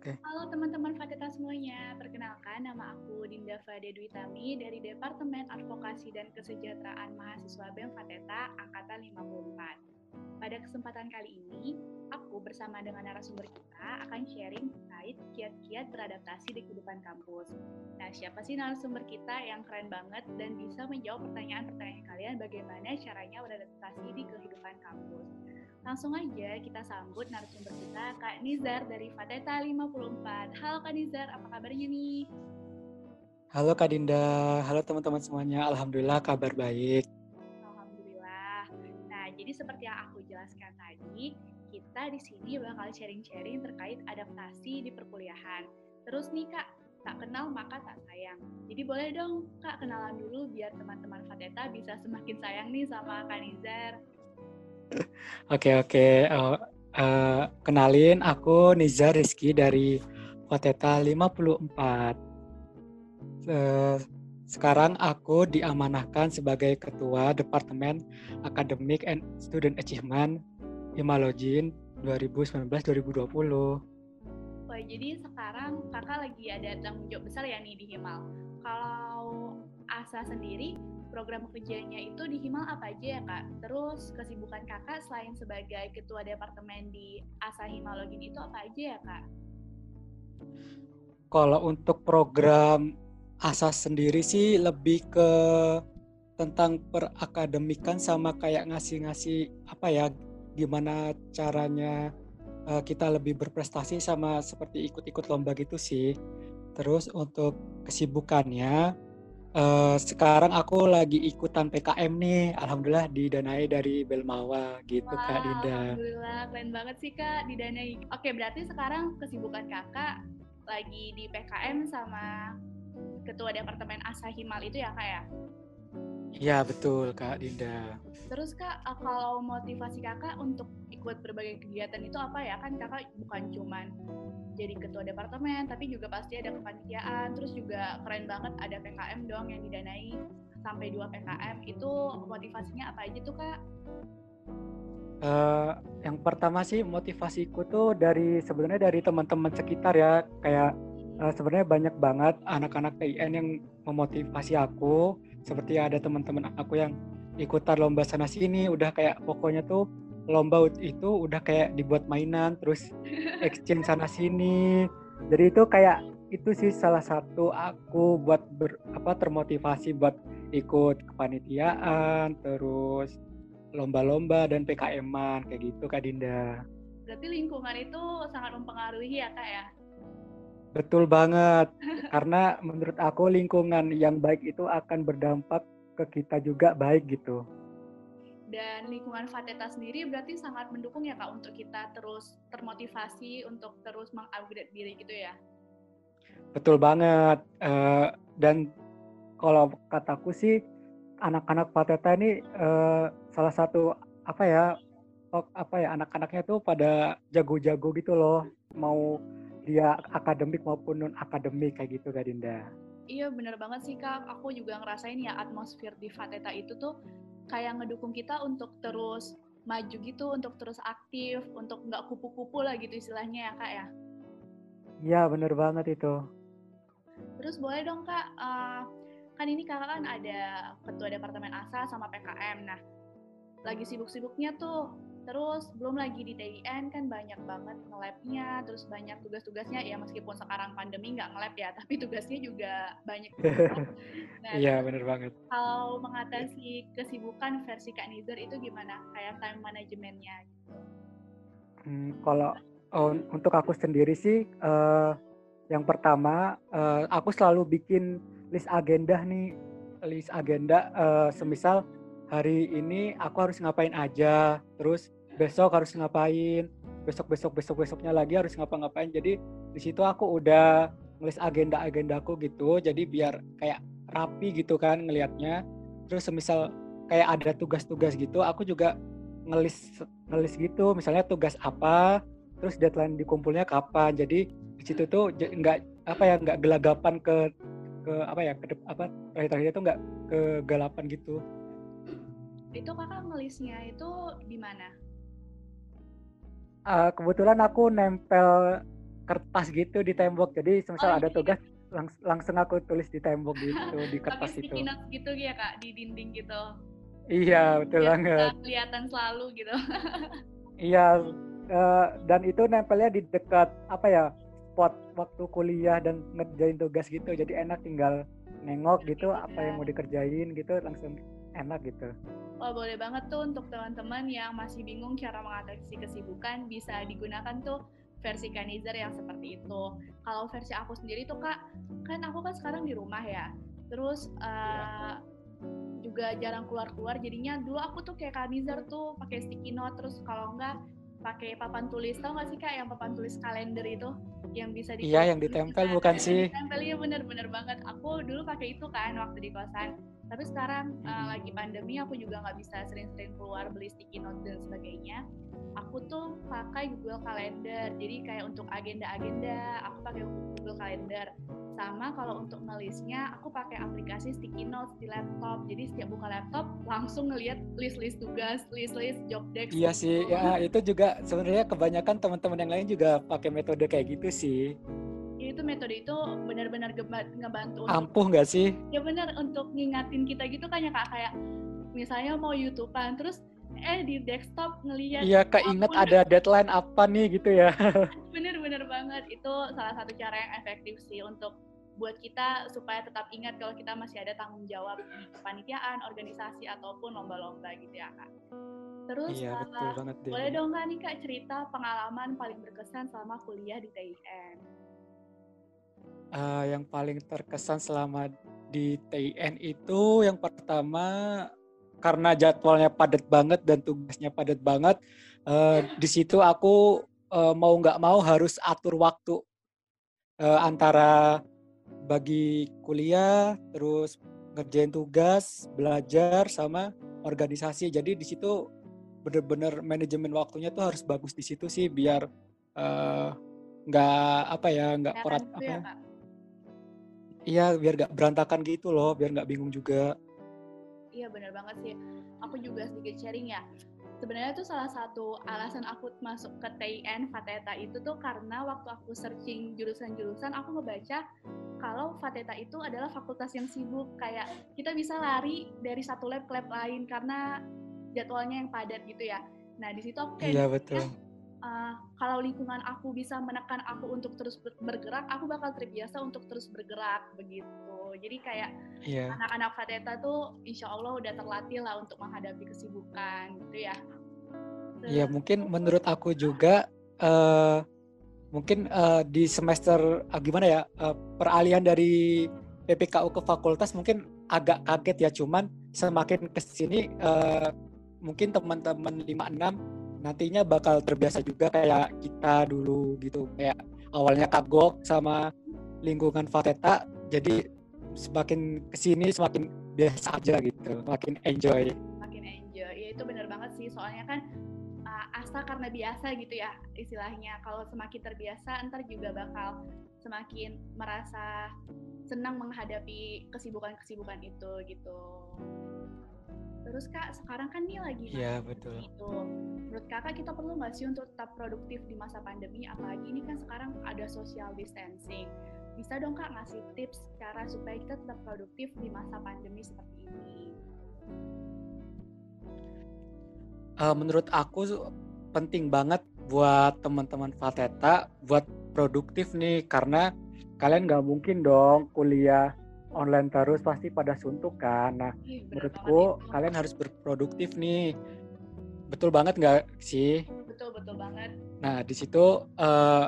Oke. Halo teman-teman Fateta semuanya, perkenalkan nama aku Dinda Fade Dwitami dari Departemen Advokasi dan Kesejahteraan Mahasiswa BEM Fateta Angkatan 54. Pada kesempatan kali ini, aku bersama dengan narasumber kita akan sharing terkait kiat-kiat beradaptasi di kehidupan kampus. Nah, siapa sih narasumber kita yang keren banget dan bisa menjawab pertanyaan-pertanyaan kalian bagaimana caranya beradaptasi di kehidupan kampus? Langsung aja kita sambut narasumber kita, Kak Nizar dari Fateta 54. Halo Kak Nizar, apa kabarnya nih? Halo Kak Dinda, halo teman-teman semuanya. Alhamdulillah kabar baik. Alhamdulillah. Nah, jadi seperti yang aku jelaskan tadi, kita di sini bakal sharing-sharing terkait adaptasi di perkuliahan. Terus nih Kak, tak kenal maka tak sayang. Jadi boleh dong Kak kenalan dulu biar teman-teman Fateta bisa semakin sayang nih sama Kak Nizar. Oke oke. Uh, uh, kenalin aku Nizar Rizky dari Fateta 54. Uh, sekarang aku diamanahkan sebagai Ketua Departemen Academic and Student Achievement Himalogin 2019-2020. Jadi sekarang kakak lagi ada tanggung jawab besar ya nih di Himal. Kalau Asa sendiri, program kerjanya itu di Himal apa aja ya kak? Terus kesibukan kakak selain sebagai ketua departemen di Asa Himalogin itu apa aja ya kak? Kalau untuk program Asa sendiri sih lebih ke tentang perakademikan sama kayak ngasih-ngasih apa ya gimana caranya uh, kita lebih berprestasi sama seperti ikut-ikut lomba gitu sih. Terus untuk kesibukannya uh, sekarang aku lagi ikutan PKM nih, alhamdulillah didanai dari Belmawa gitu wow, Kak Dinda. Alhamdulillah keren banget sih Kak didanai. Oke berarti sekarang kesibukan Kakak lagi di PKM sama Ketua Departemen Asahimal itu ya Kak ya? Iya betul Kak Dinda. Terus Kak, kalau motivasi Kakak untuk ikut berbagai kegiatan itu apa ya? Kan Kakak bukan cuman jadi ketua departemen, tapi juga pasti ada kepanitiaan, terus juga keren banget ada PKM dong yang didanai sampai dua PKM. Itu motivasinya apa aja tuh Kak? Uh, yang pertama sih motivasiku tuh dari sebenarnya dari teman-teman sekitar ya kayak uh, sebenarnya banyak banget anak-anak TIN yang memotivasi aku seperti ada teman-teman aku yang ikutan lomba sana sini udah kayak pokoknya tuh lomba itu udah kayak dibuat mainan terus exchange sana sini jadi itu kayak itu sih salah satu aku buat ber, apa termotivasi buat ikut kepanitiaan terus lomba-lomba dan PKM-an kayak gitu Kak Dinda. Berarti lingkungan itu sangat mempengaruhi ya Kak ya? Betul banget. Karena menurut aku lingkungan yang baik itu akan berdampak ke kita juga baik gitu. Dan lingkungan Fateta sendiri berarti sangat mendukung ya Kak untuk kita terus termotivasi untuk terus mengupgrade diri gitu ya? Betul banget. Uh, dan kalau kataku sih anak-anak Fateta ini uh, salah satu apa ya apa ya anak-anaknya tuh pada jago-jago gitu loh mau dia akademik maupun non akademik kayak gitu Kak Dinda. Iya bener banget sih Kak, aku juga ngerasain ya atmosfer di Fateta itu tuh kayak ngedukung kita untuk terus maju gitu, untuk terus aktif, untuk nggak kupu-kupu lah gitu istilahnya ya Kak ya. Iya bener banget itu. Terus boleh dong Kak, uh, kan ini kakak kan ada ketua departemen ASA sama PKM, nah lagi sibuk-sibuknya tuh Terus belum lagi di TIN kan banyak banget nge-labnya, terus banyak tugas-tugasnya ya meskipun sekarang pandemi nggak nge-lab ya, tapi tugasnya juga banyak. nah, iya bener banget. Kalau mengatasi kesibukan versi Kak Nizar itu gimana? Kayak time manajemennya gitu. Hmm, kalau oh, untuk aku sendiri sih, uh, yang pertama uh, aku selalu bikin list agenda nih, list agenda uh, semisal hari ini aku harus ngapain aja, terus besok harus ngapain, besok besok besok besoknya lagi harus ngapa-ngapain. Jadi di situ aku udah ngelis agenda-agendaku gitu, jadi biar kayak rapi gitu kan ngelihatnya. Terus semisal kayak ada tugas-tugas gitu, aku juga ngelis ngelis gitu, misalnya tugas apa, terus deadline dikumpulnya kapan. Jadi di situ tuh nggak apa ya nggak gelagapan ke ke apa ya ke apa terakhir-terakhir itu nggak kegelapan gitu itu kakak ngelisnya itu di mana? Uh, kebetulan aku nempel kertas gitu di tembok. Jadi semisal Oh, ada iya. tugas langs langsung aku tulis di tembok gitu, di kertas itu. gitu ya Kak, di dinding gitu. Iya, betul Biar banget. kelihatan selalu gitu. Iya, eh, dan itu nempelnya di dekat apa ya spot waktu kuliah dan ngerjain tugas gitu. Jadi enak tinggal nengok gitu apa yang mau dikerjain gitu langsung enak gitu. Wah boleh banget tuh untuk teman-teman yang masih bingung cara mengatasi kesibukan bisa digunakan tuh versi Kanizer yang seperti itu. Kalau versi aku sendiri tuh kak, kan aku kan sekarang di rumah ya. Terus uh, juga jarang keluar-keluar. Jadinya dulu aku tuh kayak Kanizer tuh pakai sticky note. Terus kalau enggak pakai papan tulis. Tau gak sih kak yang papan tulis kalender itu yang bisa di Iya, yang ditempel bukan sih? Ditempel iya bener-bener banget. Aku dulu pakai itu kan waktu di kosan tapi sekarang uh, lagi pandemi aku juga nggak bisa sering-sering keluar beli sticky note dan sebagainya. Aku tuh pakai Google Calendar. Jadi kayak untuk agenda-agenda aku pakai Google Calendar. Sama kalau untuk ngelistnya aku pakai aplikasi sticky notes di laptop. Jadi setiap buka laptop langsung ngelihat list-list tugas list-list job desk. Iya sih, ya itu juga sebenarnya kebanyakan teman-teman yang lain juga pakai metode kayak gitu sih. Itu metode itu benar-benar geba- ngebantu Ampuh nggak sih? ya benar untuk ngingatin kita gitu kan ya kak kayak misalnya mau youtubean terus eh di desktop ngeliat Iya, keinget ampun. ada deadline apa nih gitu ya. bener-bener banget itu salah satu cara yang efektif sih untuk buat kita supaya tetap ingat kalau kita masih ada tanggung jawab di kepanitiaan, organisasi ataupun lomba-lomba gitu ya kak. Terus Iya, uh, betul banget deh. boleh dong kak nih kak cerita pengalaman paling berkesan selama kuliah di TIN. Eh, yang paling terkesan selama di TIN itu yang pertama karena jadwalnya padat banget dan tugasnya padat banget, eh, di situ aku eh, mau nggak mau harus atur waktu eh, antara bagi kuliah, terus ngerjain tugas, belajar sama organisasi. Jadi di situ bener-bener manajemen waktunya tuh harus bagus di situ sih biar nggak apa ya nggak korat kan, apa ya, ya? Iya, biar nggak berantakan gitu loh, biar nggak bingung juga. Iya bener banget sih. Aku juga sedikit sharing ya. Sebenarnya tuh salah satu alasan aku masuk ke TIN Fateta itu tuh karena waktu aku searching jurusan-jurusan aku ngebaca kalau Fateta itu adalah fakultas yang sibuk kayak kita bisa lari dari satu lab ke lab lain karena jadwalnya yang padat gitu ya. Nah di situ aku kayak Iya betul. Uh, kalau lingkungan aku bisa menekan aku untuk terus ber- bergerak, aku bakal terbiasa untuk terus bergerak begitu. Jadi kayak Iya. anak-anak Fateta tuh insya Allah udah terlatih lah untuk menghadapi kesibukan gitu ya. Iya Terus- mungkin menurut aku juga eh mungkin eh, di semester ah, gimana ya eh, peralihan dari PPKU ke fakultas mungkin agak kaget ya cuman semakin ke sini eh, mungkin teman-teman 56 nantinya bakal terbiasa juga kayak kita dulu gitu kayak awalnya kagok sama lingkungan Fateta jadi semakin ke sini semakin biasa aja gitu makin enjoy makin enjoy. Ya itu bener banget sih, soalnya kan uh, asa karena biasa gitu ya istilahnya. Kalau semakin terbiasa, ntar juga bakal semakin merasa senang menghadapi kesibukan-kesibukan itu gitu. Terus kak, sekarang kan nih lagi Iya, betul. itu. Menurut kakak kita perlu nggak sih untuk tetap produktif di masa pandemi? Apalagi ini kan sekarang ada social distancing. Bisa dong kak ngasih tips cara supaya kita tetap produktif di masa pandemi seperti ini? Eh, menurut aku penting banget buat teman-teman Fateta buat produktif nih karena kalian nggak mungkin dong kuliah online terus pasti pada suntuk kan. Nah Ih, banget menurutku itu. kalian harus berproduktif nih. Betul banget nggak sih? betul betul banget Nah di situ eh,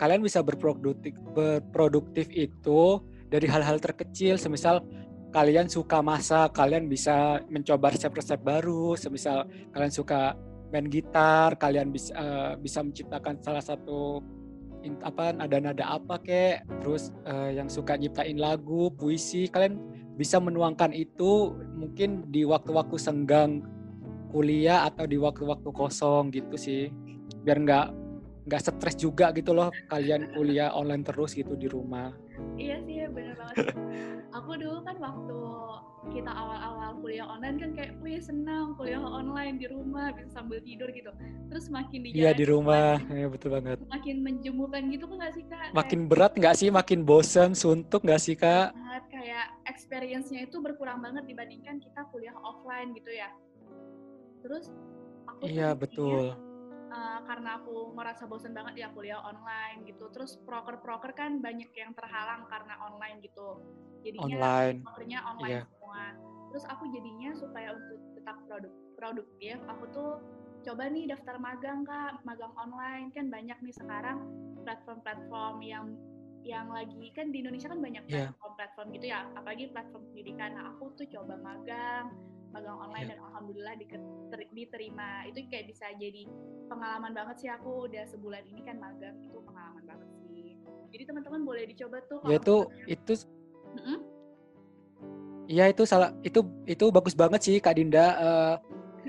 kalian bisa berproduktif berproduktif itu dari hal-hal terkecil, semisal kalian suka masak, kalian bisa mencoba resep-resep baru, semisal kalian suka main gitar, kalian bisa eh, bisa menciptakan salah satu apa nada-nada apa kek, terus eh, yang suka nyiptain lagu, puisi, kalian bisa menuangkan itu mungkin di waktu-waktu senggang kuliah atau di waktu-waktu kosong gitu sih, biar nggak nggak stres juga gitu loh kalian kuliah online terus gitu di rumah. iya sih bener banget aku dulu kan waktu kita awal-awal kuliah online kan kayak wih senang kuliah online di rumah bisa sambil tidur gitu. Terus makin di iya di rumah. ya, betul banget. makin menjemukan gitu kan nggak sih kak? Makin kayak, berat nggak sih? Makin bosan suntuk nggak sih kak? Banget kayak experience-nya itu berkurang banget dibandingkan kita kuliah offline gitu ya. Terus aku iya betul. uh, karena aku merasa bosan banget ya kuliah online gitu. Terus proker-proker kan banyak yang terhalang karena online gitu jadinya online. prokernya online yeah. semua terus aku jadinya supaya untuk tetap produk produktif aku tuh coba nih daftar magang kak magang online kan banyak nih sekarang platform-platform yang yang lagi kan di Indonesia kan banyak iya. platform-platform yeah. gitu ya apalagi platform pendidikan nah aku tuh coba magang magang online yeah. dan alhamdulillah diterima itu kayak bisa jadi pengalaman banget sih aku udah sebulan ini kan magang itu pengalaman banget sih jadi teman-teman boleh dicoba tuh ya itu itu Iya itu salah itu itu bagus banget sih Kak Dinda uh,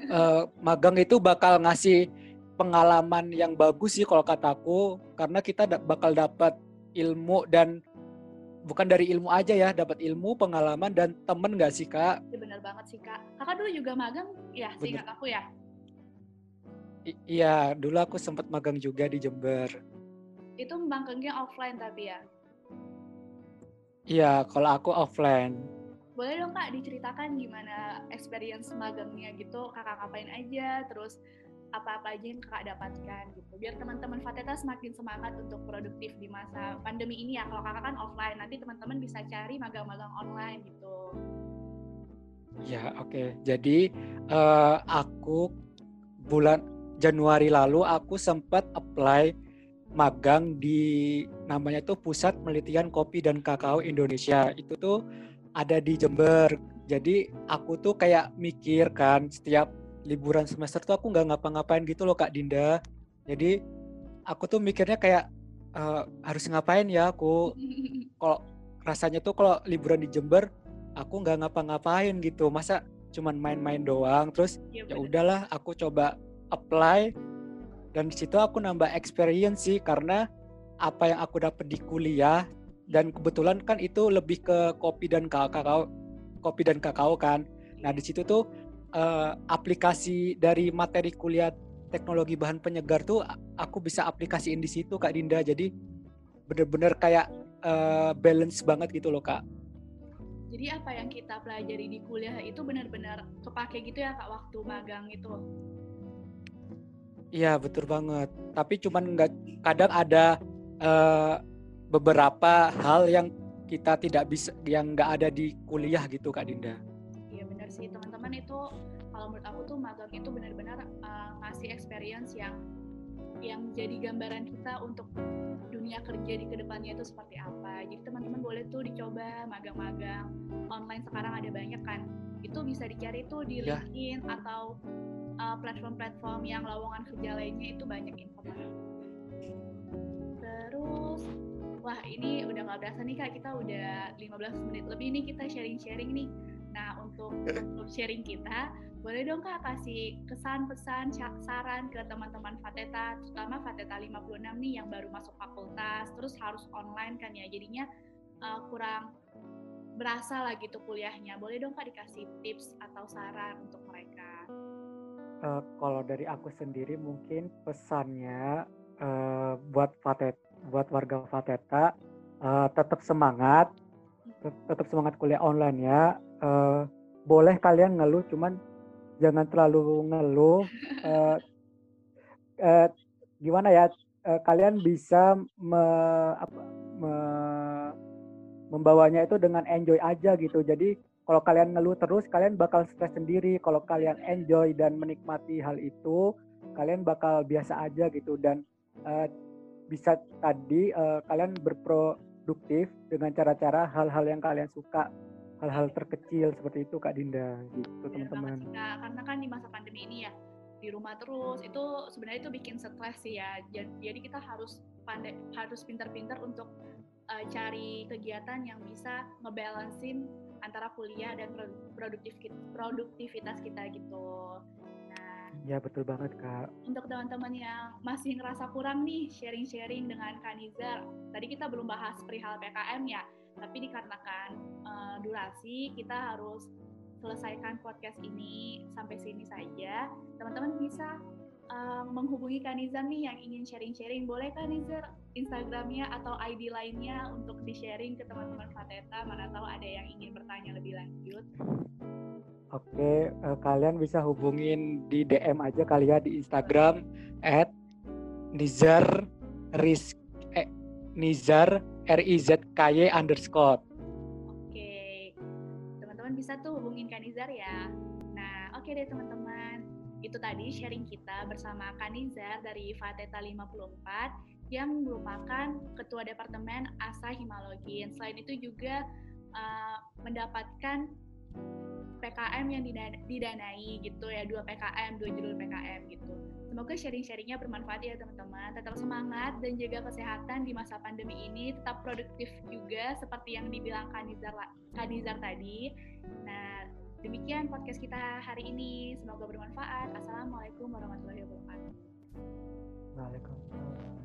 uh, magang itu bakal ngasih pengalaman yang bagus sih kalau kataku karena kita da bakal dapat ilmu dan bukan dari ilmu aja ya, dapat ilmu, pengalaman dan temen gak sih kak? Iya benar banget sih kak. Kakak dulu juga magang ya, seingat aku ya? I iya, dulu aku sempat magang juga di Jember. Itu magangnya offline tapi ya? Iya, kalau aku offline. Boleh dong kak diceritakan gimana experience magangnya gitu, kakak ngapain aja, terus apa-apa aja yang kakak dapatkan gitu biar teman-teman Fateta semakin semangat untuk produktif di masa pandemi ini ya kalau kakak kan offline nanti teman-teman bisa cari magang-magang online gitu ya oke okay. jadi uh, aku bulan Januari lalu aku sempat apply magang di namanya tuh Pusat Penelitian Kopi dan Kakao Indonesia itu tuh ada di Jember jadi aku tuh kayak mikir kan setiap liburan semester tuh aku nggak ngapa-ngapain gitu loh Kak Dinda. Jadi aku tuh mikirnya kayak uh, harus ngapain ya aku. Kalau rasanya tuh kalau liburan di Jember aku nggak ngapa-ngapain gitu. Masa cuman main-main doang. Terus ya, ya udahlah aku coba apply dan di situ aku nambah experience sih karena apa yang aku dapat di kuliah dan kebetulan kan itu lebih ke kopi dan kakao kopi dan kakao kan. Nah di situ tuh uh, aplikasi dari materi kuliah teknologi bahan penyegar tuh aku bisa aplikasiin di situ Kak Dinda. Jadi bener-bener kayak uh, balance banget gitu loh Kak. Jadi apa yang kita pelajari di kuliah itu benar-benar kepake gitu ya Kak waktu magang itu? Iya betul banget. Tapi cuman nggak kadang ada uh, beberapa hal yang kita tidak bisa yang nggak ada di kuliah gitu Kak Dinda sih teman-teman itu kalau menurut aku tuh magang itu benar-benar uh, ngasih experience yang yang jadi gambaran kita untuk dunia kerja di ke depannya itu seperti apa. Jadi teman-teman boleh tuh dicoba magang-magang online sekarang ada banyak kan. Itu bisa dicari tuh di ya. LinkedIn atau uh, platform-platform yang lowongan kerja lainnya itu banyak informasi. Terus wah ini udah nggak berasa nih kak kita udah 15 menit lebih nih kita sharing-sharing nih Nah, untuk, sharing kita, boleh dong Kak kasih kesan, pesan, saran ke teman-teman Fateta, terutama Fateta 56 nih yang baru masuk fakultas, terus harus online kan ya, jadinya uh, kurang berasa lah gitu kuliahnya. Boleh dong Kak dikasih tips atau saran untuk? Uh, kalau dari aku sendiri mungkin pesannya uh, buat Fateta, buat warga Fateta uh, tetap semangat, tetap semangat kuliah online ya. Uh, boleh kalian ngeluh cuman jangan terlalu ngeluh. Uh, uh, gimana ya kalian bisa me, apa, me, membawanya itu dengan enjoy aja gitu. Jadi kalau kalian ngeluh terus kalian bakal stres sendiri. Kalau kalian enjoy dan menikmati hal itu kalian bakal biasa aja gitu. Dan uh, bisa tadi uh, kalian berproduktif dengan cara-cara hal-hal yang kalian suka. Hal-hal terkecil seperti itu Kak Dinda. Gitu iya, teman-teman. Ya, karena kan di masa pandemi ini ya di rumah terus itu sebenarnya itu bikin stres sih ya. Jadi kita harus pandai harus pintar-pintar untuk uh, cari kegiatan yang bisa ngebalancein antara kuliah dan produktif produktivitas kita gitu. Nah, ya betul banget kak. Untuk teman-teman yang masih ngerasa kurang nih sharing-sharing dengan Kanizar, tadi kita belum bahas perihal PKM ya Tapi dikarenakan uh, durasi, kita harus selesaikan podcast ini sampai sini saja. Teman-teman bisa uh, menghubungi Kanizar nih yang ingin sharing-sharing. Boleh Kanizar Instagramnya atau ID lainnya untuk di-sharing ke teman-teman Fateta. Mana tahu ada yang ingin bertanya lebih lanjut. Oke, uh, kalian bisa hubungin di DM aja kali ya di Instagram at Nizar Riz eh, Nizar R I Z K Y underscore. Oke, teman-teman bisa tuh hubungin Kanizar ya. Nah, oke deh teman-teman. Itu tadi sharing kita bersama Kanizar dari Fateta 54 yang merupakan Ketua Departemen ASA Himalogin. Selain itu juga uh, mendapatkan PKM yang didanai gitu ya dua PKM dua judul PKM gitu. Semoga sharing-sharingnya bermanfaat ya teman-teman. Tetap semangat dan jaga kesehatan di masa pandemi ini. Tetap produktif juga seperti yang dibilang Kanizar Kanizar tadi. Nah demikian podcast kita hari ini. Semoga bermanfaat. Assalamualaikum warahmatullahi wabarakatuh. Waalaikumsalam